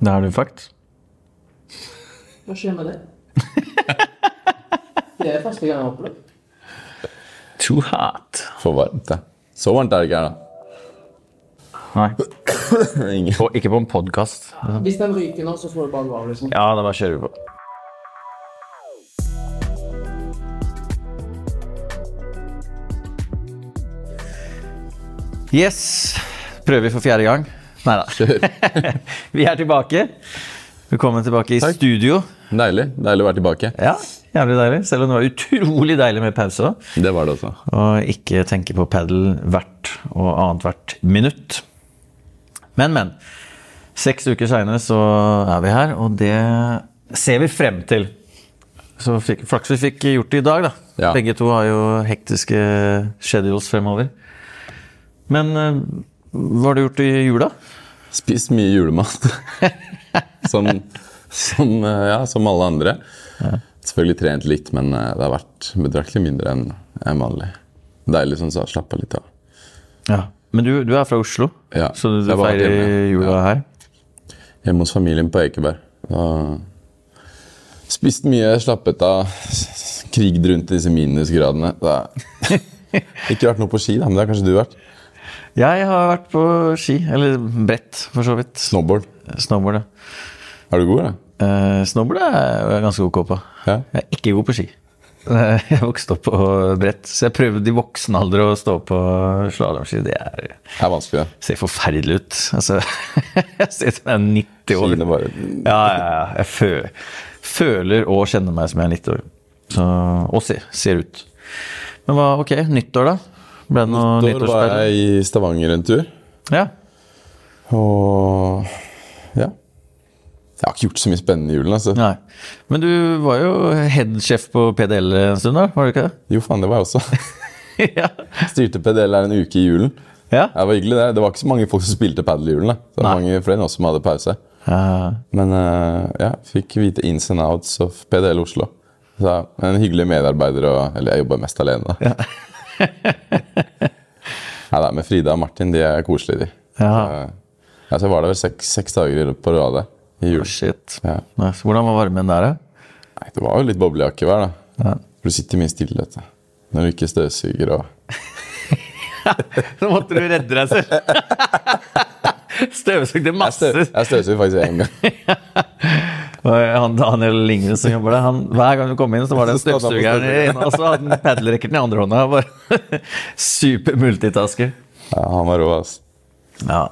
Det har du sagt. Hva skjer med det? det er første gang jeg har opplevd. Too hot. For varmt, det. Så varmt er det ikke her, da. Nei, på, ikke på en podkast. Hvis den ryker nå, så får du bare gå av, liksom. Ja, da bare kjører vi på. Yes. Prøver vi for fjerde gang? Nei da. Kjør. Vi er tilbake. Velkommen tilbake i Takk. studio. Deilig. Deilig å være tilbake. Ja, Jævlig deilig. Selv om det var utrolig deilig med pause. Det var det også. Og ikke tenke på padel hvert og annethvert minutt. Men, men. Seks uker seinere så er vi her, og det ser vi frem til. Så fikk, flaks vi fikk gjort det i dag, da. Ja. Begge to har jo hektiske schedules fremover. Men eh, hva har du gjort i jula? Spist mye julemat. som, som, eh, ja, som alle andre. Selvfølgelig trent litt, men eh, det har vært betraktelig mindre enn en vanlig. Deilig sånn så slappe litt av. Ja. Men du, du er fra Oslo, Ja, så du, feirer jula Ja. her? Hjemme hos familien på Ekeberg. Da spist mye, slappet av, kriget rundt disse minusgradene. Det har ikke vært noe på ski, da, men det har kanskje du vært? Jeg har vært på ski, eller brett for så vidt. Snowboard. Snowboard, ja. Er du god, da? Eh, snowboard er jeg ganske ok på. Ja. Jeg er ikke god på ski. Eh, Jeg vokste opp på brett, så jeg prøvde i voksen alder å stå på slalåmski. Det er, Det er vanskelig, det. ser forferdelig ut. Altså, jeg ser ut som jeg er 90 år. Bare Ja, ja, ja. Jeg fø føler og kjenner meg som jeg er 90 år. Så, og ser, ser ut. Men hva, ok, nyttår, da? Ble det noe Da var jeg i Stavanger en tur. Ja. Og ja. Jeg har ikke gjort så mye spennende i julen, altså. Nei. Men du var jo headsjef på PDL en stund, da? Var du ikke det? Jo, faen, det var jeg også. ja. Styrte PDL her en uke i julen. ja. Det var hyggelig, det. Det var ikke så mange folk som spilte padel i julen. da. Det var Nei. mange flere enn oss som hadde pause. ja. Men uh, ja, fikk vite ins and outs of PDL Oslo. Så, en hyggelig medarbeider, og, eller jeg jobber mest alene, da. Nei da, men Frida og Martin de er koselige, de. Ja. Så, så jeg var der vel seks, seks dager på rad i jul. Shit. Ja. Nice. Hvordan var varmen der, da? Nei, det var jo litt boblejakkevær, da. Ja. For du sitter mye stille, vet du. Når du ikke støvsuger og Så måtte du redde deg selv. Støvsugde masse. jeg støvsuger faktisk én gang. Han Daniel Lingren som jobber der, han, hver gang du kom inn, så var det en støvsuger i ene, og så hadde han padelracketen i andre hånda. Bare Super multitasker. Ja, han var rå, ass. Ja,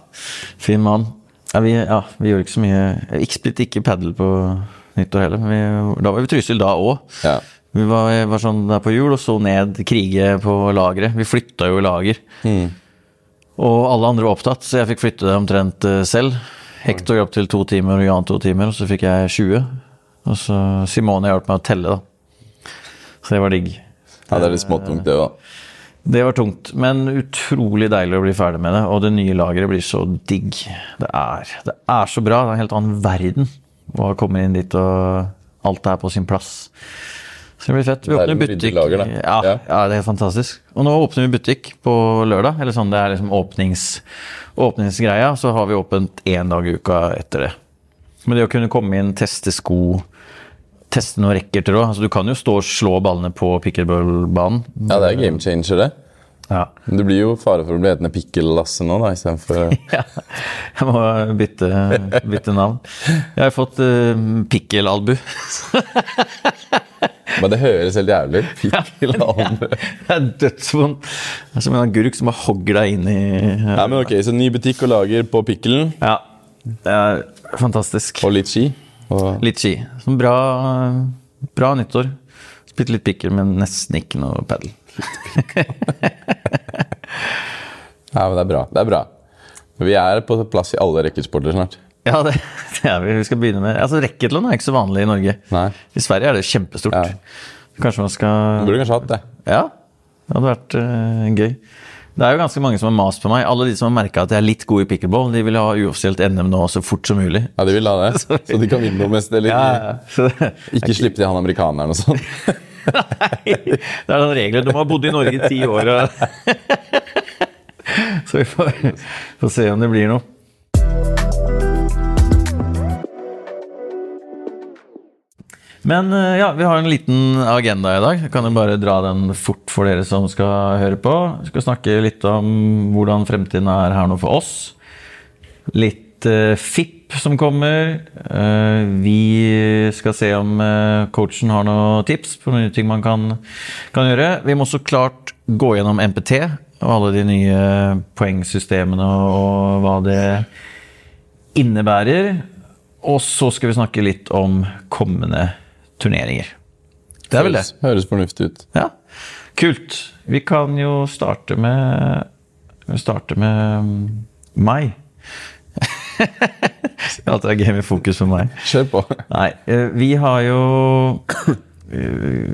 fin mann. Ja, vi, ja, vi gjorde ikke så mye Ikke spilte ikke padel på nyttår heller. men Vi, da var vi i Trysil da òg. Ja. Vi var, var sånn der på jul og så ned krige på lageret. Vi flytta jo lager. Og alle andre var opptatt, så jeg fikk flytte det omtrent eh, selv. Hector opp til to timer og Jan to timer, og så fikk jeg 20. Og så Simone hjalp meg å telle, da. Så det var digg. ja, det er litt småtungt, det òg. Det var tungt, men utrolig deilig å bli ferdig med det. Og det nye lageret blir så digg. Det er, det er så bra. Det er en helt annen verden å komme inn dit, og alt er på sin plass. Så det blir fett. Vi er åpner butikk. Ja, Ja. ja, det er fantastisk. Og nå åpner vi butikk på lørdag. Eller sånn, det er liksom åpnings, åpningsgreia. Så har vi åpent én dag i uka etter det. Men det å kunne komme inn, teste sko, teste noen racketer òg. Altså, du kan jo stå og slå ballene på pickleball-banen. Ja, det er game changer, det. Ja. Men det blir jo fare for å bli hetende Pikkel-Lasse nå, da, istedenfor Ja, jeg må bytte, bytte navn. Jeg har fått uh, pikkelalbu. Men det høres helt jævlig ut. Pikkel-Albu. Det er dødsvondt. Det er som en agurk som bare hogger deg inn i Nei, men ok, Så ny butikk og lager på Pikkelen, Ja, det er fantastisk. og litt ski. Og Litt ski. Som bra, bra nyttår. Spilte litt pikkel, men nesten ikke noe padel. Nei, men det er bra. Det er bra. Vi er på plass i alle rekkesporter snart. Ja, det, det er vi. Vi skal begynne med Altså, Racketlon er ikke så vanlig i Norge. Nei. I Sverige er det kjempestort. Ja. Kanskje man skal Du burde kanskje hatt det. Ja, det hadde vært uh, gøy. Det er jo ganske mange som har mast på meg. Alle de som har merka at jeg er litt god i pickleball, de vil ha uoffisielt NM nå så fort som mulig. Ja, de vil ha det. Så de kan vinne noe mest. Eller Ja, ja. Så, ikke slippe til han amerikaneren og sånn. nei, det er noen regler. De har bodd i Norge i ti år. Og så vi får, får se om det blir noe. Men eh, ja, vi har en liten agenda i dag. Jeg kan jo bare dra den fort for dere som skal høre på. Vi skal snakke litt om hvordan fremtiden er her nå for oss. Litt uh, FIP som kommer. Uh, vi skal se om uh, coachen har noen tips på noen ting man kan, kan gjøre. Vi må så klart gå gjennom MPT og alle de nye poengsystemene og hva det innebærer. Og så skal vi snakke litt om kommende turneringer. Det er vel det. Høres, høres fornuftig ut. Ja, kult. Vi kan jo starte med Starte med mm, meg. Alt er game i fokus for meg. Kjør på. Nei, eh, vi har jo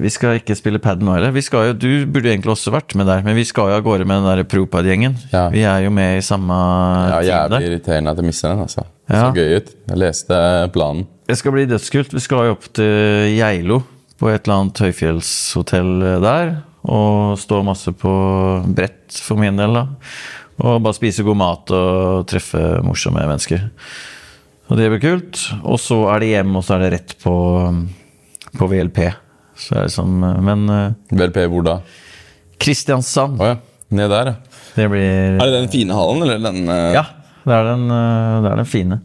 Vi skal ikke spille pad nå heller. Vi skal jo, du burde egentlig også vært med der, men vi skal jo av gårde med den der Propad-gjengen. Ja. Vi er jo med i samme Ja, team Jævlig der. irriterende at jeg mister den. altså. Det Ja. så gøy ut. Jeg leste planen. Det skal bli dødskult. Vi skal jo opp til Geilo, på et eller annet høyfjellshotell der. Og stå masse på brett, for min del, da. Og bare spise god mat og treffe morsomme mennesker. Og det blir kult. Og så er det hjem, og så er det rett på, på VLP. Så er det som Men eh, VLP hvor da? Kristiansand, Oh, ja. Ned der, ja. det blir Er det den fine hallen, eller den uh... Ja, det er den, eh, det er den fine.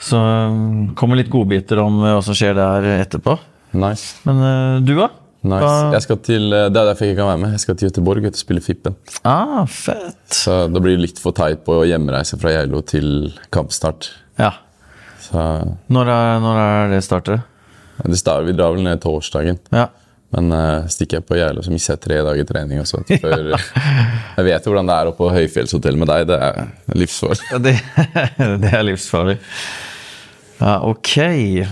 Så eh, kommer litt godbiter om eh, hva som skjer der etterpå. Nice. Men eh, du, da? nice. Hva- Jeg skal til, eh, Det er derfor jeg ikke kan være med. Jeg skal til Göteborg og spille Fippen. Ah, fett. Så det blir litt for teit på hjemreise fra Geilo til kampstart. Ja. Så Når er, når er det starter? Det starter, Vi drar vel ned torsdagen. Ja. Men uh, stikker jeg på Geilo, så mister jeg tre dager trening. Også, før, jeg vet jo hvordan det er oppe på høyfjellshotell med deg. Det er livsfarlig. Ja, Det, det er livsfarlig. Ja, ok.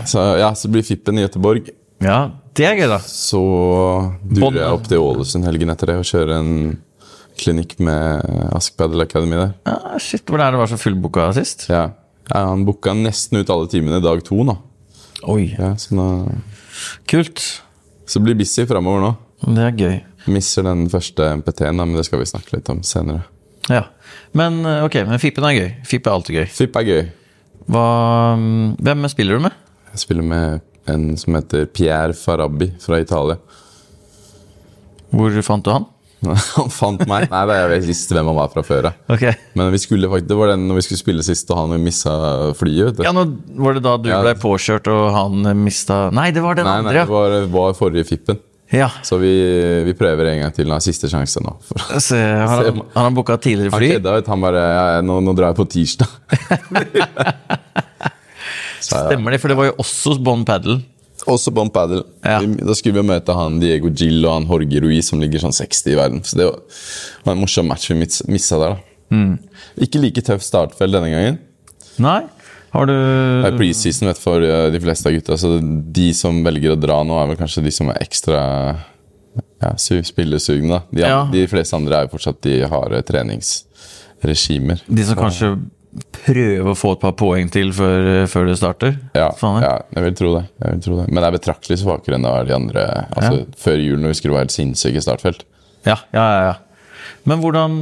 Så ja, så blir Fippen i Gøteborg. Ja, det er gøy, da. Så durer jeg opp til Ålesund helgen etter det og kjører en klinikk med Ask Paddle Academy der. Ja, shit, Hvor er det var så fullbooka sist? Ja. ja, Han booka nesten ut alle timene dag to nå. Oi, Ja, så nå kult. så det blir busy framover nå. Det er gøy. Misser den første MPT-en, men det skal vi snakke litt om senere. Ja. Men eh, ok, men Fippen er gøy. Fipp er alltid gøy. Fipp er gøy. Hva, mm, hvem spiller du med? Jeg spiller med en som heter Pierre Farabi fra Italia. Hvor fant du han? Han fant meg. Nei, det jeg visste hvem han var fra før. ja. Ok. Men vi skulle faktisk, det var den når vi skulle spille sist, og han mista flyet. Ja, nå Var det da du Ja. ble påkjørt og han mista Nei, det var den Nei, nei, det var, var forrige Fippen. ja. Så vi, vi prøver en gang til. Han har siste sjanse nå. Se, har han, har han booka tidligere han fly? kødda ut. Han bare ja, nå, 'Nå drar jeg på tirsdag'. Så, ja. Stemmer det, for det var jo også Bon Paddle. Også Bomb padel. Ja. Da skulle vi møte han Diego Gill og han Jorge Ruiz, som ligger sånn 60 i verden. Så det var, en morsom match vi mis- missa der. da. Mm. Ikke like tøff startfelt denne gangen. Nei? Har du Det er preseason vet, for uh, de fleste av gutta, så de som velger å dra nå, er vel kanskje de som er ekstra ja, spillesugne. De, Ja. de fleste andre er jo fortsatt de harde treningsregimer. De som kanskje prøver å få et par poeng til før, før det starter? Ja, ja, jeg vil tro det. jeg vil tro det. Men det er betraktelig svakere enn det er de andre. Altså, Før jul, når vi skulle være et sinnssyke startfelt. ja, ja, ja, ja. Men hvordan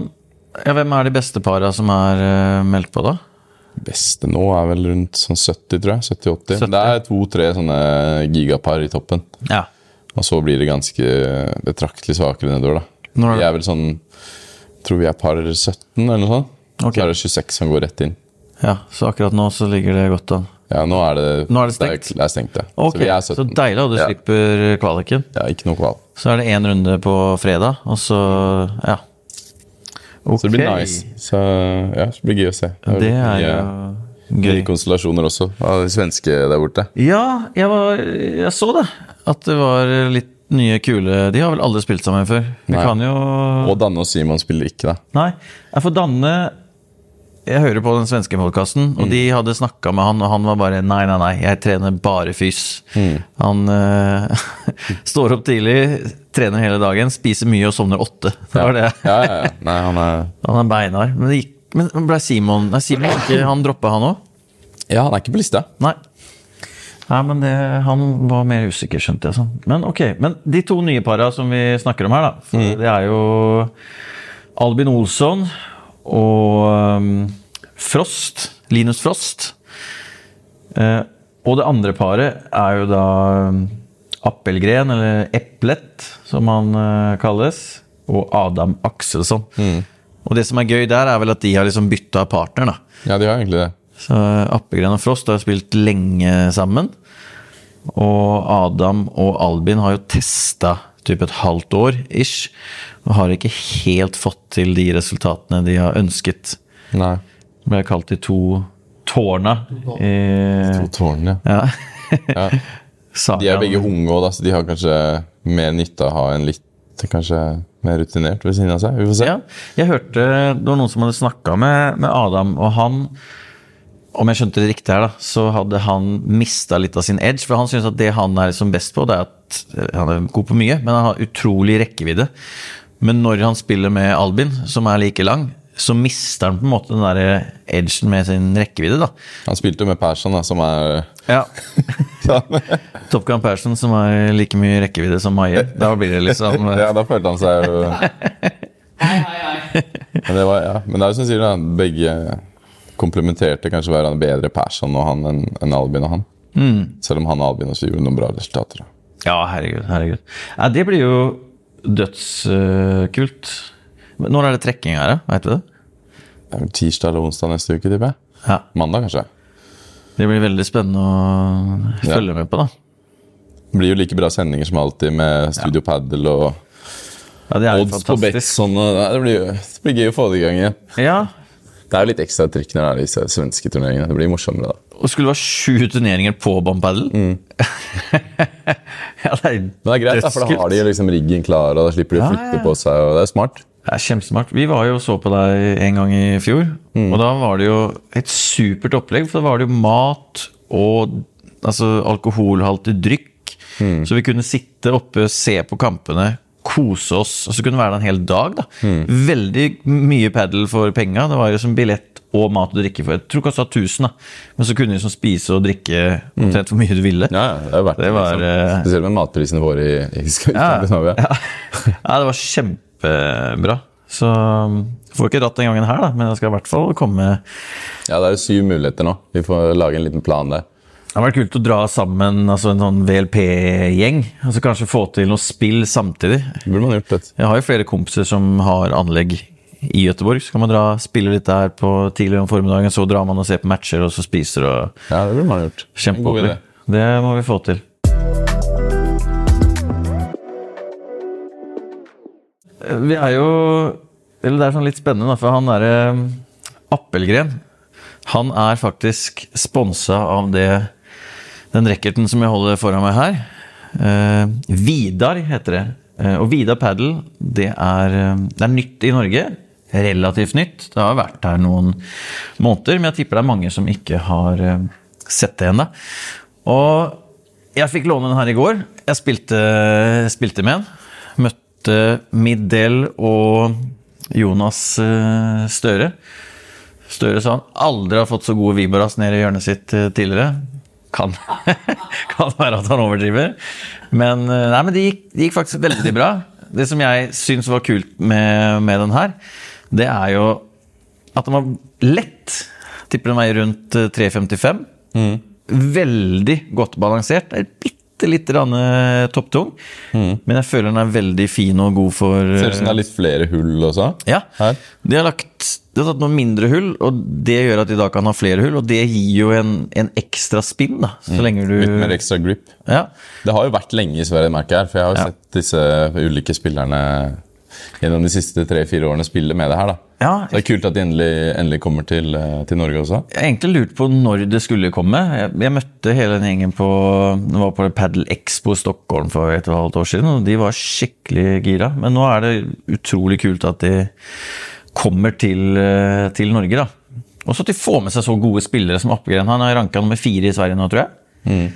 ja, Hvem er de beste para som er uh, meldt på, da? Beste nå er vel rundt sånn 70, tror jeg. 70-80. 70. Det er to-tre sånne gigapar i toppen. Ja. Og så blir det ganske betraktelig svakere nedover. da. Når Vi er vel sånn Tror vi er par 17, eller noe sånt. Ok. Så er det 26 som går rett inn. ja, Så akkurat nå så ligger det godt an. Ja, nå er det, Nå er det stengt? Det er, stengt, ja. Ok, Så er Så deilig at du Ja. slipper kvaliken. Ja, ikke noe kval. Så er det én runde på fredag, og så Ja. Okay. Så det blir nice. Så ja, det blir gøy å se. har Det er jo jo Nye gøy. konstellasjoner også, av de svenske der borte. Ja, jeg, var, jeg så det. At det var litt nye, kule De har vel aldri spilt sammen før? Vi Nei. kan jo Og Danne og Simon spiller ikke, da. Nei. for Danne Jeg hører på den svenske podkasten, og de hadde snakka med han, og han var bare Nei, nei, nei, jeg trener bare fys. Han uh, står opp tidlig, trener hele dagen, spiser mye og sovner åtte. Det var det. Ja, ja, ja. Nei, han er Han er beinhard. Men, det gikk, men ble Simon Nei, Simon ikke, han droppa, han òg? Ja, han er ikke på lista. Nei. Nei, men det, Han var mer usikker, skjønte jeg. sånn. Men ok, men de to nye para som vi snakker om her, da. Mm. Det er jo Albin Olsson og Frost. Linus Frost. Eh, og det andre paret er jo da um, Appelgren, eller Eplet, som han eh, kalles, og Adam Akselsson. Og det som er gøy der, er vel at de har liksom bytta partner, da. Ja, de har egentlig det. Så Appelgren og Frost har spilt lenge sammen. Og Adam og Albin har jo testa typ et halvt år ish, og har ikke helt fått til de resultatene de har ønsket. Nei. Ble kalt de to tårna. I, To tårnene. ja. ja. De er begge unge òg, så de har kanskje mer nytte av å ha en litt kanskje mer rutinert ved siden av seg. Vi får se. Ja, jeg hørte det var noen som hadde snakka med, med Adam, og han om jeg skjønte det riktig her, da, så hadde han mista litt av sin edge. For han syns at det han er liksom best på, det er at han er god på mye, men han har utrolig rekkevidde. Men når han spiller med Albin, som er like lang, så mister han på en måte den der edgen med sin rekkevidde, da. Han spilte jo med Persson, da, som er Ja. Top Gun Persson, som har like mye rekkevidde som Maye. Da blir det liksom Ja, da følte han seg jo Hei, hei, hei. Men det, var, ja. Men det er jo som sier, da. Begge komplementerte kanskje hverandre bedre Persson og han enn en Albin og han. Selv om han og Albin også gjorde noen bra resultater. da. Ja, herregud. herregud. Ja, det blir jo dødskult. Når er det trekking her? Veit du det? Det er vel tirsdag eller onsdag neste uke, tipper jeg. Ja. Mandag, kanskje. Det blir veldig spennende å Ja. følge med på, da. Det blir jo like bra sendinger som alltid med Studio Paddle og Ja, det er odds fantastisk. på nei, det, blir, det blir gøy å få det i gang igjen. Ja, Det er jo litt ekstra trykk når det er disse svenske turneringene. Det blir morsommere da. Og skulle det være sju turneringer på båndpadel? Mm. ja, det er, Men det er greit, da, for da har de liksom riggen klar, og da slipper de å Ja, flytte ja. på seg. og Det er smart. Det er kjempesmart. Vi var jo og så på deg en gang i fjor, Mm. og da var det jo et supert opplegg. For da var det jo mat og altså, alkoholhaltig drykk. Mm. Så vi kunne sitte oppe, se på kampene, kose oss. Og så kunne det være der en hel dag. da. Mm. Veldig mye padel for penga. Det var jo som billett og mat og drikke for Jeg tror kosta 1000, da. Men så kunne du liksom spise og drikke omtrent hvor mye du ville. Ja, ja, det er verdt Det var, liksom. Spesielt med matprisene våre i, i Ja, Skandinavia. ja. ja, det var kjempebra. Så jeg får ikke dratt den gangen her, da, men jeg skal i hvert fall komme Ja, det er syv muligheter nå. Vi får lage en liten plan der. Det har vært kult å dra sammen altså en sånn VLP-gjeng. Altså Kanskje få til noe spill samtidig. Det burde man gjort. Vet. Jeg har jo flere kompiser som har anlegg i Gøteborg. Så kan man dra spille litt der på tidlig om formiddagen, så drar man og ser på matcher, og så spiser og Ja, det burde man gjort. Kjempeopplegg. Det må vi få til. Vi er jo Eller det er sånn litt spennende, for han derre Appelgren Han er faktisk sponsa av det den racketen som jeg holder foran meg her. Eh, Vidar heter det. Eh, og Vidar Paddle, det er, eh, det er nytt i Norge. Relativt nytt. Det har vært her noen måneder, men jeg tipper det er mange som ikke har eh, sett det ennå. Og jeg fikk låne den her i går. Jeg spilte, spilte med den. Møtte Middel og Jonas eh, Støre. Støre sa han aldri har fått så gode Viboras ned i hjørnet sitt eh, tidligere. Kan, kan være at han overdriver. Men, eh, nei, men det, gikk, det gikk faktisk veldig bra. Det som jeg syns var kult med, med den her, det er jo at den var lett. Tipper den veier rundt eh, 3,55. Veldig godt balansert. Det er bitte litt grann topptung. Mm. men jeg føler den er veldig fin og god for Ser ut som det er litt flere hull også. ja, Her. de har, lagt, de har tatt noen mindre hull, og det gjør at de da kan ha flere hull. Og det gir jo en, en ekstra spinn, da, så lenge du Litt mer ekstra grip. ja. Det har jo vært lenge i Sverige, merker jeg. For jeg har jo Ja. sett disse ulike spillerne gjennom de siste tre-fire årene spille med det her. da. Ja, Det er kult at de endelig, endelig kommer til, eh, til Norge også. Jeg har egentlig lurt på når det skulle komme. Jeg, jeg møtte hele den gjengen på var på Paddle Expo i Stockholm for et og et halvt år siden, og de var skikkelig gira. Men nå er det utrolig kult at de kommer til, eh, til Norge, da. Også at de får med seg så gode spillere som Appegren. Han er ranka nummer fire i Sverige nå, tror jeg.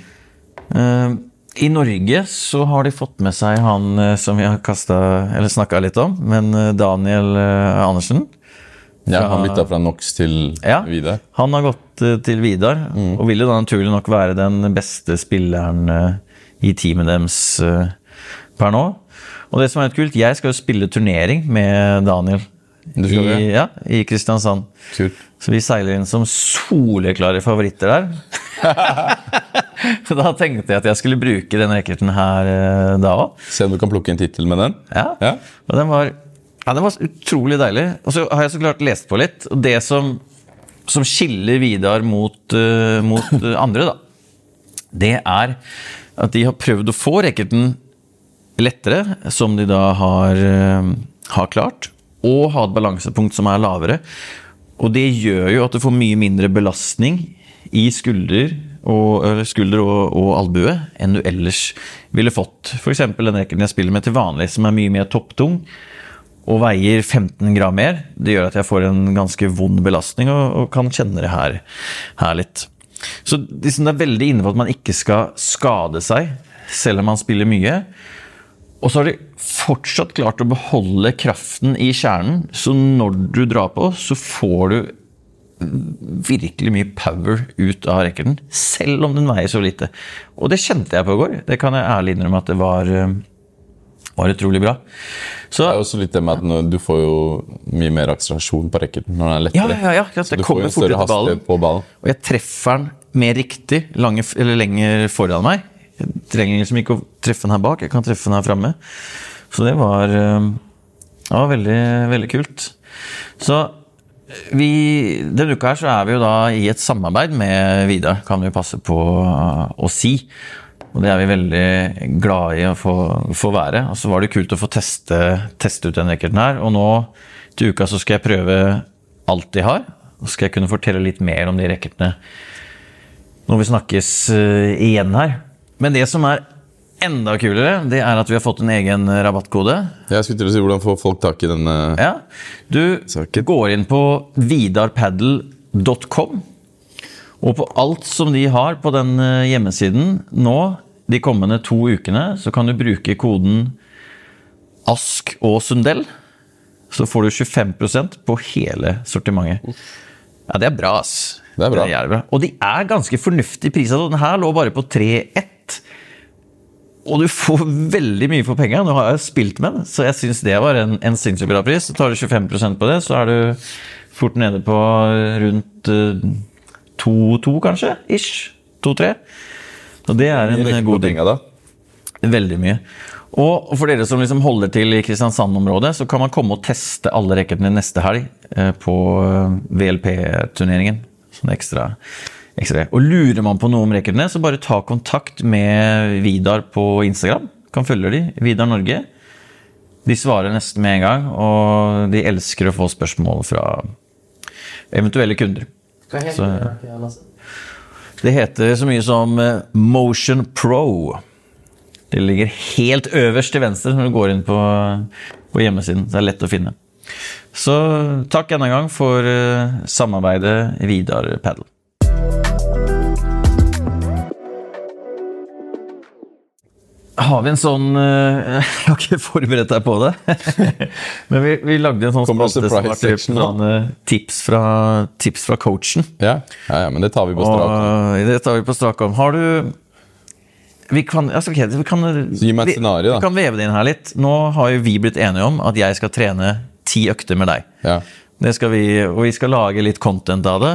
Eh, I Norge så har de fått med seg han som vi har snakka litt om, men Daniel eh, Andersen. Ja, Han bytta fra Nox til Ja. Vidar. Han har gått eh, til Vidar, og vil jo da naturlig nok være den beste spilleren eh, i teamet deres eh, per nå. Og det som er litt kult, jeg skal jo spille turnering med Daniel i, ja, i Kristiansand. Kult. Så vi seiler inn som soleklare favoritter der. da tenkte jeg at jeg skulle bruke den racketen her da òg. Se om du kan plukke en tittel med den. Ja. Ja. Og den var, ja, den var utrolig deilig. Og så har jeg så klart lest på litt. Og det som, som skiller Vidar mot, uh, mot eh, andre, da, det er at de har prøvd å få racketen lettere, som de da har, uh, har klart, og ha et balansepunkt som er lavere. Og det gjør jo at du får mye mindre belastning i skulder og, skulder og, og albue enn du ellers ville fått. F.eks. den rekken jeg spiller med til vanlig, som er mye mer topptung og veier 15 gram mer. Det gjør at jeg får en ganske vond belastning og, og kan kjenne det her, her litt. Så liksom det er veldig inne på at man ikke skal skade seg, selv om man spiller mye. Og så har de fortsatt klart å beholde kraften i kjernen, så når du drar på, så får du virkelig mye power ut av racketen, selv om den veier så lite. Og det kjente jeg på i går. Det kan jeg ærlig innrømme at det var, eh, var utrolig bra. Så Det er også litt det med at du får jo mye mer akselerasjon på racketen når den er lettere. ja, ja, ja, Så du får jo en større hastighet på ballen. Og jeg treffer den mer riktig lange, eller lenger foran meg. Jeg trenger liksom ikke å treffe den her bak, jeg kan treffe den her framme. Så det var, eh, det var veldig, veldig kult. Så vi, denne uka her så er vi jo da i et samarbeid med Vidar, kan vi passe på å si. Og det er vi veldig glad i å få, få være. Og så var det kult å få teste, teste ut den racketen her. Og nå til uka så skal jeg prøve alt de har. Så skal jeg kunne fortelle litt mer om de racketene når vi snakkes eh, igjen her. Men det som er enda kulere, det er at vi har fått en egen rabattkode. Jeg skulle til å si hvordan får folk tak i denne Ja, Du Saken. går inn på vidarpaddle.com, og på alt som de har på den eh, hjemmesiden nå, de kommende to ukene, så kan du bruke koden ASK og Sundell. Så får du 25% på hele sortimentet. Ja, det er bra, ass. Det er bra. jævlig bra. Og de er ganske fornuftig priser. Den her lå bare på 3,1. Og du får veldig mye for penga. Nå har jeg spilt med den, så jeg syns det var en, en sinnssykt bra pris. Så tar du 25% på det, så er du fort nede på rundt 2-2, kanskje? Ish. 2-3. Og det er en Rekker god ting. da. Veldig mye. Og for dere som liksom holder til i Kristiansand-området, så kan man komme og teste alle racketene neste helg eh, på eh, VLP-turneringen. Sånn ekstra, ekstra. Og lurer man på noe om racketene, så bare ta kontakt med Vidar på Instagram. Kan følge de, Vidar Norge. De svarer nesten med en gang, og de elsker å få spørsmål fra eventuelle kunder. Hva heter Så- det? Det heter så mye som eh, Motion Pro. Det ligger helt øverst til venstre når du går inn på, på hjemmesiden. Det er lett å finne. Så takk enda en gang for eh, samarbeidet Vidar Paddle. Har vi en sånn eh, Jeg har ikke forberedt deg på det. Men vi, vi lagde en sånn spalte som var typ section nå? sånn, eh, tips, fra, tips fra coachen. Ja. ja, ja, men det tar vi på strak. arm. det tar vi på strak arm. Har du vi kan, altså, okay, vi kan, vi- scenario. Vi kan veve det inn her litt. Nå har jo vi blitt enige om at jeg skal trene ti økter med deg. Ja. Det skal vi, og vi skal lage litt content av det.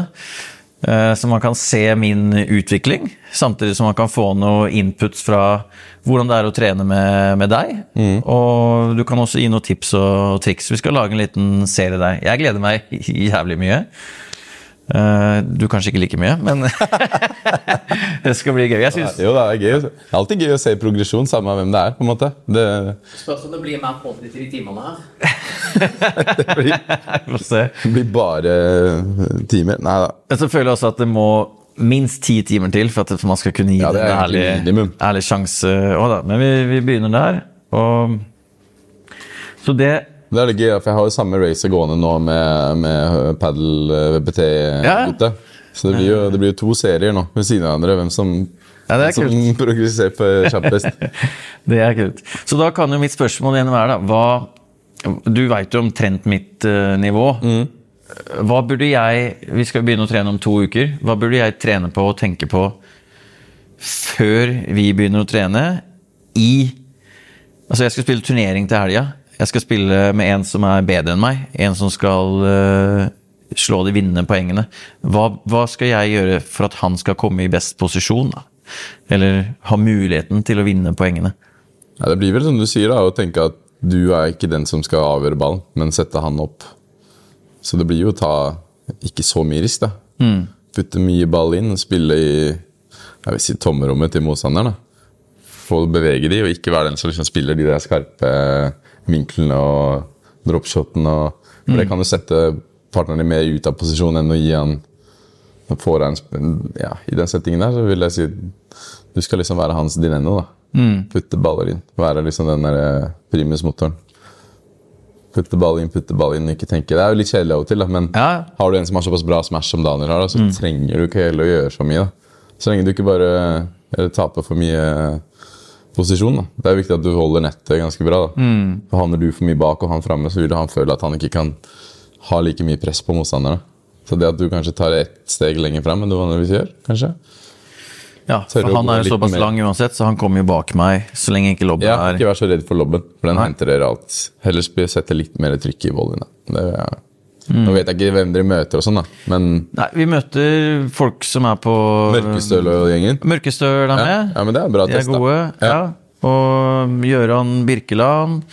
Eh, Så man kan se min utvikling, samtidig som man kan få noe inputs fra hvordan det er å trene med, med deg. Mm. Og du kan også gi noen tips og triks. Vi skal lage en liten serie der. Jeg gleder meg jævlig mye. Eh, Du kanskje ikke like mye, men det skal bli gøy. Jeg synes, Jo, det er gøy. Det er alltid gøy å se progresjon, samme hvem det er. på en måte. Det, Spørs om det blir mer podd i de timene her. Får se. det blir bare timer. Nei da. Jeg så føler også at det må minst ti timer til for at man skal kunne gi Ja, det det en ærlig, ærlig sjanse. også. Men vi, vi begynner der. Og, så det Det er litt gøy, for jeg har jo samme racer gående nå med, med padel VBT-gutta. Så det blir, jo, det blir jo to serier nå ved siden av hverandre. Hvem som, Ja, det er som kult. progresserer kjappest. Det er kult. Så da kan jo mitt spørsmål igjen være, da hva, Du veit jo omtrent mitt uh, nivå. Hva burde jeg Vi skal begynne å trene om to uker. Hva burde jeg trene på og tenke på før vi begynner å trene i Altså, jeg skal spille turnering til helga. Jeg skal spille med en som er bedre enn meg. En som skal uh, slå de vinnende poengene. Hva, hva skal jeg gjøre for at han skal komme i best posisjon da, Eller ha muligheten til å vinne poengene. Ja, det blir vel som du sier, da, å tenke at du er ikke den som skal avgjøre ballen, men sette han opp. Så det blir jo å ta ikke så mye risk, da. Putte mye ball inn og spille i jeg vil si tomrommet til motstanderen. da. Få bevege de, og ikke være den som liksom spiller de der skarpe vinklene og dropshoten. Og, for det kan jo sette partneren din mer ut av posisjon enn å gi han foran ja, I den settingen der så vil jeg si du skal liksom være hans dineno. da. Putte baller inn. Være liksom den der eh, primusmotoren. Putte ball inn, putte ball inn, ikke tenke. Det er jo litt kjedelig av og til, da, men Ja. har du en som har såpass bra smash som Daniel har, da, så trenger du ikke heller å gjøre så mye. da. Så lenge du ikke bare eller, taper for mye posisjon. da. Det er viktig at du holder nettet ganske bra. da. For Havner du for mye bak og han framme, så vil han føle at han ikke kan ha like mye press på motstanderne. Så det at du kanskje tar ett steg lenger fram enn du vanligvis gjør, kanskje Ja, for han er jo såpass mer. lang uansett, så han kommer jo bak meg så lenge ikke lobben ja, er Ikke vær så redd for lobben, for den Nei. henter dere alt. Heller sette litt mer trykk i volleyene. Det, ja. Nå vet jeg ikke hvem dere møter, og sånn da, men Nei, vi møter folk som er på Mørkestøl og gjengen Mørkestøl er med. ja, men det er bra De er test. da. gode. Ja. Ja. Og Gøran Birkeland.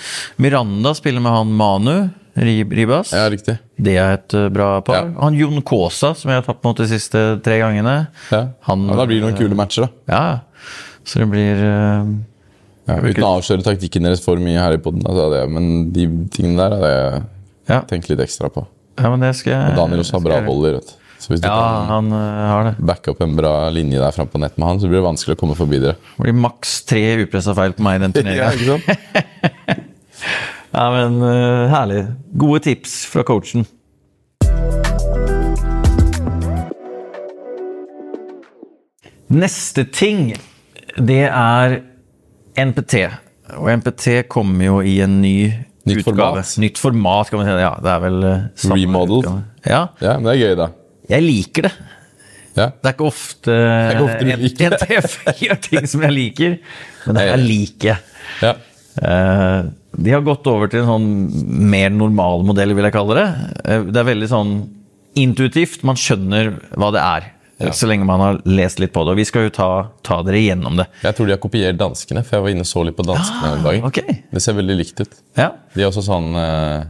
Miranda spiller med han Manu Ribas. Ja, riktig. Det er et uh, bra par. Ja. Han Jon Kaasa, som jeg har tapt mot de siste tre gangene. Ja. Han- ja, da blir det noen kule matcher, da. Ja, så det blir uh, Ja, uten å avsløre taktikken deres for mye her i poden, men de tingene der hadde jeg ja. tenkt litt ekstra på. Ja, men det skal jeg Og Daniel også har bra voller. vet. Så hvis du Ja, kan han uh, har det. backe opp en bra linje der fram på nett med han, så blir det vanskelig å komme forbi dere. Det blir maks tre upressa feil på meg i den turneringa. ikke sant? Ja, men uh, herlig. Gode tips fra coachen. Neste ting, det er NPT. Og NPT kommer jo i en ny Nytt utgave. format. Nytt format, kan man si. Ja, det er vel samme Remodeled. utgave. Ja, Ja, men det er gøy, da. jeg liker det. Ja. Det er ikke ofte, er ikke ofte du liker det. NTF gjør ting som jeg liker, men det her liker jeg. Ja. Eh, de har gått over til en sånn mer normal modell, vil jeg kalle det. Eh, det er veldig sånn intuitivt. Man skjønner hva det er, Ja. så lenge man har lest litt på det. Og vi skal jo ta, ta dere gjennom det. Jeg tror de har kopiert danskene, for jeg var inne og så litt på danskene ah, en dag. Okay. Det ser veldig likt ut. Ja. De er også sånn uh,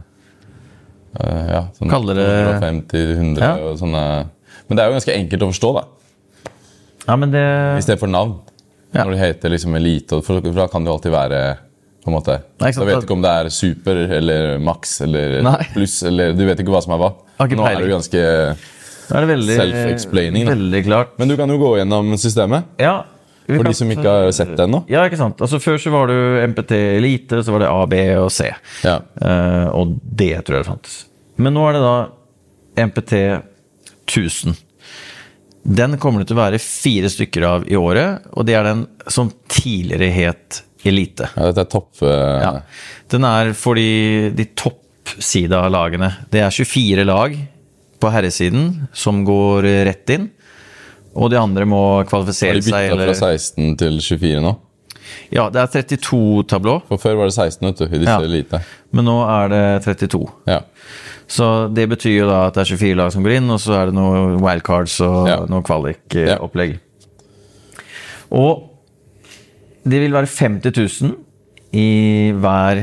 Ja, sånn Kaller det- 150-100 Ja. og sånne Men det er jo ganske enkelt å forstå, da. ja, men det I stedet for navn. Ja. Når det heter liksom Elite, for da kan det jo alltid være på en måte Nei, Da vet du ikke om det er super eller max eller pluss, eller du vet ikke hva som er hva. Nå er jo ganske Da er det veldig Self-explaining. Veldig klart. Men du kan jo gå gjennom systemet, Ja. for de som ikke har sett det ennå. Ja, ikke sant. Altså Før så var det MPT Elite, så var det A, B og C. Ja. Uh, og det tror jeg det fantes. Men nå er det da MPT 1000. Den kommer det til å være fire stykker av i året, og det er den som tidligere het Elite. ja, dette er topp... Uh... Ja. Den er for de, de toppsida lagene. Det er 24 lag på herresiden som går rett inn. Og de andre må kvalifisere seg. Har de bytta fra 16 til 24 nå? ja, det er 32 tablå, For før var det 16, vet du, i disse Ja. elite. men nå er det 32. Ja. Så det betyr jo da at det er 24 lag som går inn, og så er det noen wildcards og Ja. noe kvalik-opplegg. Og det vil være 50 000 i hver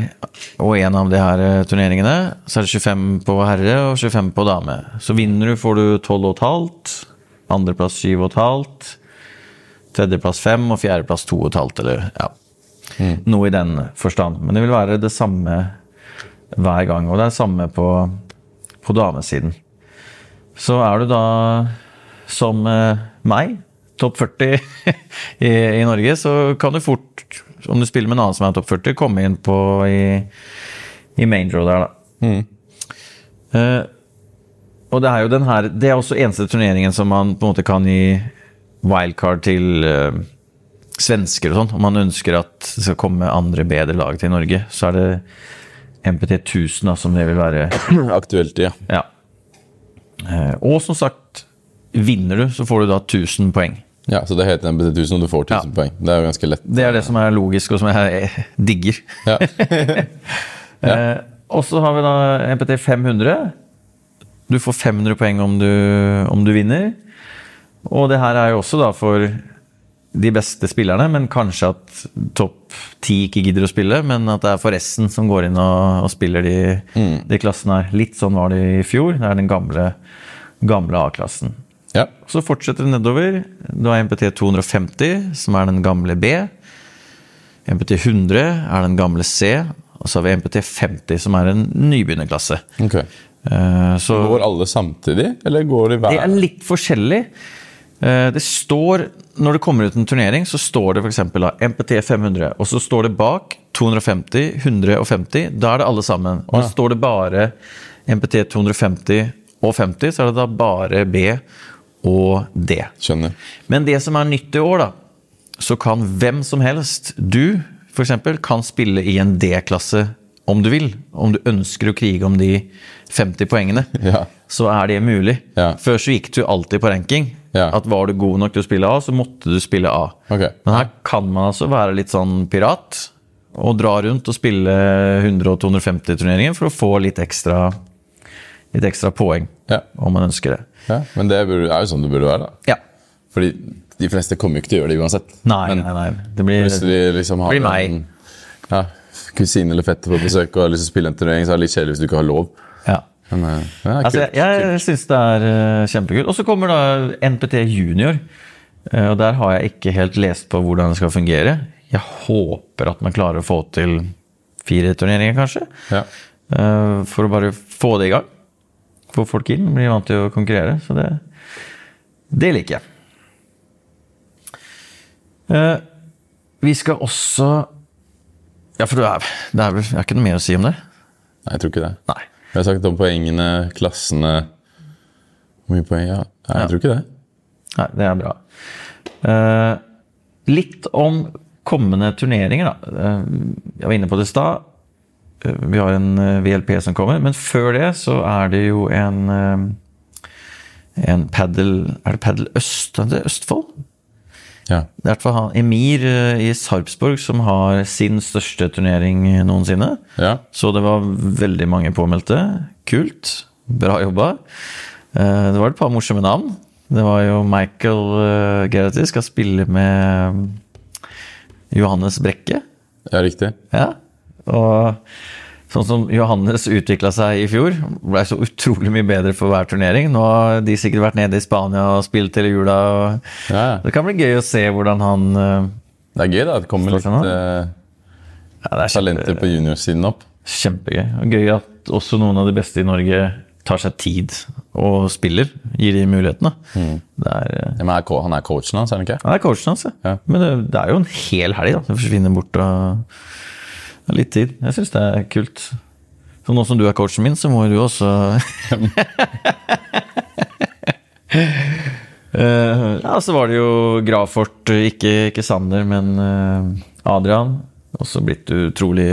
og en av de her eh, turneringene. Så er det 25 på herre og 25 på dame. Så vinner du, får du 12,5. Andreplass 7,5. Tredjeplass 5 og fjerdeplass 2,5, eller ja. Noe i den forstand. Men det vil være det samme hver gang. Og det er det samme på, på damesiden. Så er du da som eh, meg, topp 40 i, i Norge, så kan du fort, om du spiller med en annen som er topp 40, komme inn på i, i main draw der, da. Eh, og det er jo den her Det er også eneste turneringen som man på en måte kan gi wildcard til uh, svensker og sånn. Om man ønsker at det skal komme andre bedre lag til Norge, så er det MPT 1000 da, som det vil være. Aktuelt, ja. Ja. Uh, og som sagt, vinner du, så får du da 1000 poeng. Ja. Så det heter MBT 1000, og du får 1000 Ja. poeng. Det er jo ganske lett. Det er det som er logisk, og som jeg digger. Ja. Eh, og så har vi da MPT 500. Du får 500 poeng om du, om du vinner. Og det her er jo også da for de beste spillerne, men kanskje at topp ti ikke gidder å spille, men at det er for resten som går inn og, og spiller de, de klassene her. Litt sånn var det i fjor. Det er den gamle, gamle A-klassen. Ja. Så fortsetter det nedover. Du har MPT 250, som er den gamle B. MPT 100 er den gamle C. Og så har vi MPT 50, som er en nybegynnerklasse. Ok. Eh, Så Går alle samtidig, eller går de hver? det er litt forskjellig. Eh, Det står, Når det kommer ut en turnering, så står det f.eks. MPT 500, og så står det bak 250, 150. Da er det alle sammen. Og ja. står det bare MPT 250 og 50, så er det da bare B og D. Skjønner. Men det som er nytt i år, da, så kan hvem som helst, du f.eks., kan spille i en D-klasse om du vil. Om du ønsker å krige om de 50 poengene, Ja. så er det mulig. Ja. Før så gikk du alltid på ranking. Ja. At var du god nok til å spille A, så måtte du spille A. Okay. Men her kan man altså være litt sånn pirat og dra rundt og spille 100- og 250-turneringer for å få litt ekstra, litt ekstra poeng, om man ønsker det. Ja, men det er jo sånn det burde være, da. Ja. Fordi de fleste kommer jo ikke til å gjøre det uansett. Nei, men nei, nei. Det blir, hvis de liksom har blir meg. en ja, kusine eller fetter på besøk og har lyst til å spille en turnering, så er det litt kjedelig hvis du ikke har lov. ja. Men ja, kult, Altså, jeg jeg syns det er uh, kjempekult. Og så kommer da NPT junior. Uh, og der har jeg ikke helt lest på hvordan det skal fungere. Jeg håper at man klarer å få til fire turneringer, kanskje. Ja. Uh, for å bare få det i gang. Få folk inn. Bli vant til å konkurrere. Så det, det liker jeg. Eh, vi skal også Ja, for det er, det er vel det er ikke noe mer å si om det? Nei, jeg tror ikke det. Nei. Jeg har sagt om poengene, klassene Hvor mye poeng? Ja. Nei, jeg tror ikke det. Nei, det er bra. Eh, litt om kommende turneringer, da. Eh, jeg var inne på det i stad. Vi har en eh, VLP som kommer, men før det så er det jo en eh, en paddle Er det Paddle Øst? Er det Østfold? Ja. Det er i hvert fall han Emir eh, i Sarpsborg som har sin største turnering noensinne. ja. Så det var veldig mange påmeldte. Kult. Bra jobba. Det var et par morsomme navn. Det var jo Michael Gerrity skal spille med Johannes Brekke. ja, riktig. Ja. Og sånn som Johannes utvikla seg i fjor, ble så utrolig mye bedre for hver turnering. Nå har de sikkert vært nede i Spania og spilt hele jula. Og Ja, det kan bli gøy å se hvordan han eh, Det er gøy da, det kommer litt eh, ja, er talenter på juniorsiden opp. kjempegøy. Og gøy at også noen av de beste i Norge tar seg tid og spiller. Gir de mulighetene. Det er, eh, Ja, men er, han er coachen hans, er han ikke? han er coachen hans, ja. Ja. Men det, det er jo en hel helg. da. Det forsvinner bort og litt tid. Jeg syns det er kult. Så nå som du er coachen min, så må du også Eh, Ja, så var det jo Grafort, ikke, ikke Sander, men eh, Adrian. Også blitt utrolig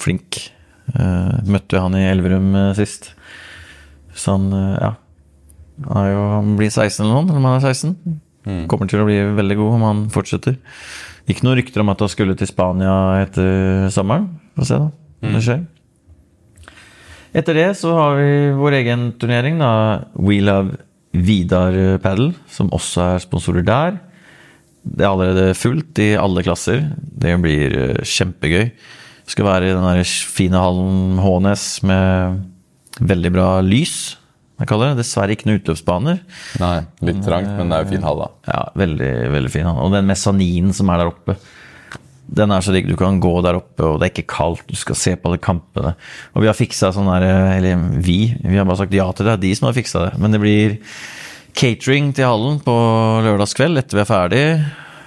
flink. Eh, møtte han i Elverum eh, sist. Så han, eh, ja Han, jo, han blir 16 eller noe når han er 16. Kommer til å bli veldig god om han fortsetter. Ikke noen rykter om at han skulle til Spania etter sommeren. Få se, da. Mm. det skjer. Etter det så har vi vår egen turnering, da. We Love Vidar Paddle, som også er sponsorer der. Det er allerede fullt i alle klasser. Det blir eh, kjempegøy. Skal være i den fine hallen Hånes med veldig bra lys. Jeg kaller det. Dessverre ikke noen utløpsbaner. Nei, litt trangt, men det er jo fin hall, da. Ja, veldig, veldig fin. hall. Og den mesaninen som er der oppe, den er så digg. Du kan gå der oppe, og det er ikke kaldt. Du skal se på alle kampene. Og vi har fiksa sånn der Eller vi, vi har bare sagt ja til det. Det er de som har fiksa det. Men det blir catering til hallen på lørdagskveld etter vi er ferdig.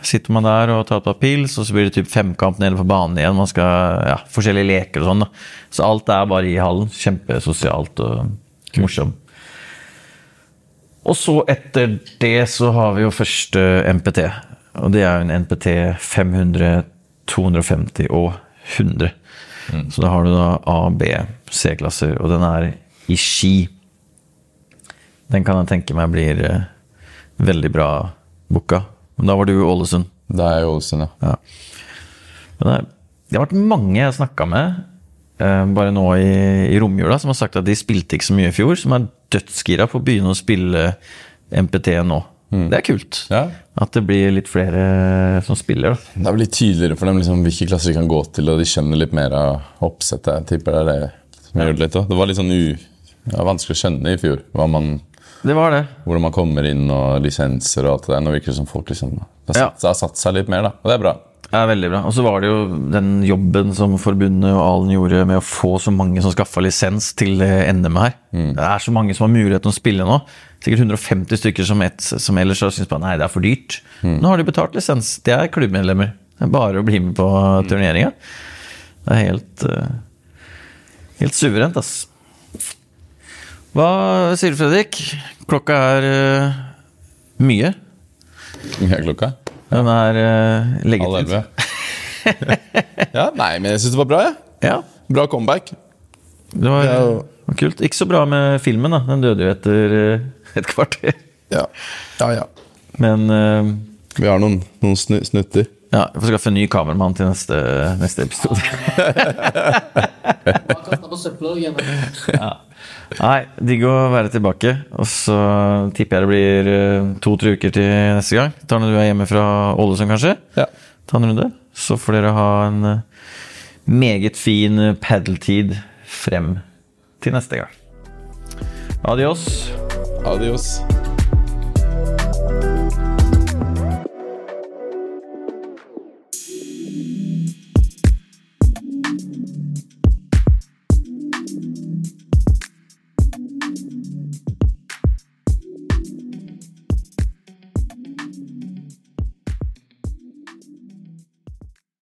Sitter man der og tar et par pils, og så blir det typ femkamp nede på banen igjen. Man skal, ja, Forskjellige leker og sånn. da. Så alt er bare i hallen. Kjempesosialt og morsomt. Og så etter det så har vi jo første MPT. Og det er jo en NPT 500, 250 og 100. Så da har du da A, B, C-klasser, og den er i ski. Den kan jeg tenke meg blir eh, veldig bra booka. Men da var du i Ålesund. Da er jeg i Ålesund, ja. Men det, det har vært mange jeg har snakka med, bare nå i, i romjula, som har sagt at de spilte ikke så mye i fjor, som er dødsgira på å begynne å spille MPT nå. Det er kult. Ja. At det blir litt flere som spiller, da. Det er vel litt tydeligere for dem liksom, hvilke klasser de kan gå til, og de skjønner litt mer av oppsettet. Jeg tipper det er det som gjør det litt òg. Det var litt sånn u, ja, vanskelig å skjønne i fjor hva man, Det var det. hvordan man kommer inn, og lisenser og alt det der. Nå virker det som folk liksom, det har, satt, ja. har satt seg litt mer, da. Og det er bra. Ja, veldig bra. Og så var det jo den jobben som forbundet og Alen gjorde med å få så mange som skaffa lisens til NM her. Det er så mange som har mulighet til å spille nå. Sikkert 150 stykker som, et, som ellers har syntes på nei, det er for dyrt. Nå har de betalt lisens. De er klubbmedlemmer. Det er bare å bli med på turneringa. Det er helt eh, Helt suverent, ass. Hva sier du, Fredrik? Klokka er eh, mye. Mye er klokka? Den er uh, Halv elleve. ja, nei, men jeg syns det var bra, jeg. Ja. Bra comeback. Det var, Ja, var kult. Ikke så bra med filmen, da. Den døde jo etter uh, et kvarter. Ja, ja. ja. Men uh, Vi har noen, noen snu, snutter. ja, jeg får skaffe en ny kameramann til neste, neste episode. Bare Nei, digg å være tilbake. Og så tipper jeg det blir eh, to-tre uker til neste gang. Tar når du er hjemme fra Ålesund, kanskje. Ja. Ta en runde. Så får dere ha en eh, meget fin padeltid frem til neste gang. Adios. Adios.